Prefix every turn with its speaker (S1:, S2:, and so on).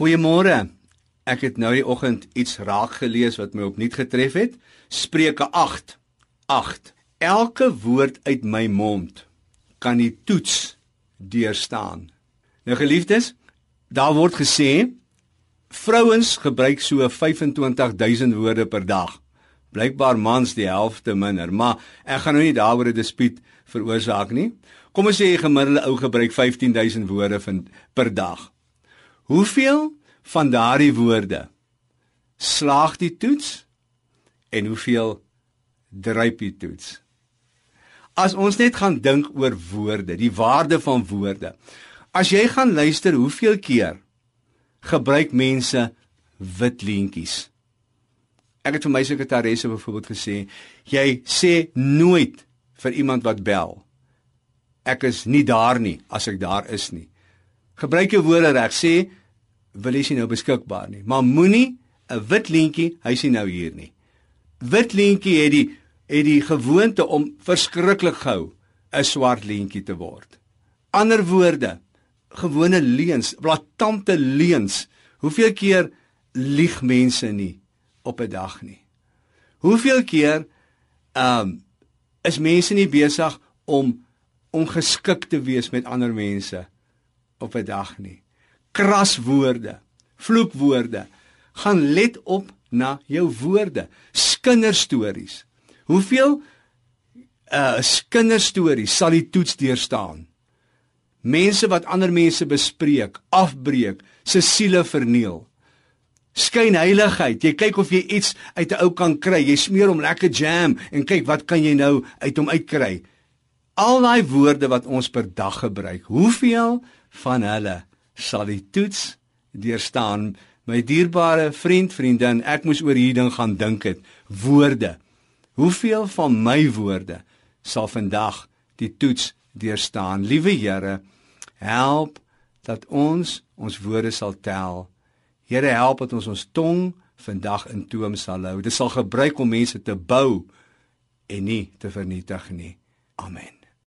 S1: Goeiemôre. Ek het nou die oggend iets raak gelees wat my opnuut getref het. Spreuke 8. 8. Elke woord uit my mond kan die toets deurstaan. Nou geliefdes, daar word gesê vrouens gebruik so 25000 woorde per dag. Blykbaar mans die helfte minder, maar ek gaan nou nie daaroor 'n dispuut veroorsaak nie. Kom ons sê 'n gemiddelde ou gebruik 15000 woorde per dag. Hoeveel van daardie woorde slaag die toets en hoeveel dryp die toets? As ons net gaan dink oor woorde, die waarde van woorde. As jy gaan luister hoeveel keer gebruik mense wit leentjies. Ek het vir my sekretaresse byvoorbeeld gesê, jy sê nooit vir iemand wat bel ek is nie daar nie as ek daar is nie. Gebruik jou woorde reg, sê wil jy nou beskikbaar nie, maar moenie 'n wit leentjie, hy's nie nou hier nie. Wit leentjie het die het die gewoonte om verskriklik gou 'n swart leentjie te word. Ander woorde, gewone leuns, blaatante leuns. Hoeveel keer lieg mense nie op 'n dag nie? Hoeveel keer ehm um, is mense nie besig om ongeskik te wees met ander mense op 'n dag nie? Kras woorde, vloekwoorde. Gaan let op na jou woorde. Kinderstories. Hoeveel uh kinderstories sal die toets deurstaan? mense wat ander mense bespreek, afbreek, se siele verniel. Skynheiligheid. Jy kyk of jy iets uit 'n ou kan kry. Jy smeer hom lekker jam en kyk wat kan jy nou uit hom uitkry. Al daai woorde wat ons per dag gebruik, hoeveel van hulle sal die toets deurstaan? My dierbare vriend, vriendin, ek moes oor hierdie ding gaan dink het. Woorde. Hoeveel van my woorde sal vandag die toets deurstaan. Liewe Here, help dat ons ons woorde sal tel. Here, help dat ons ons tong vandag in toom sal hou. Dit sal gebruik om mense te bou en nie te vernietig nie. Amen.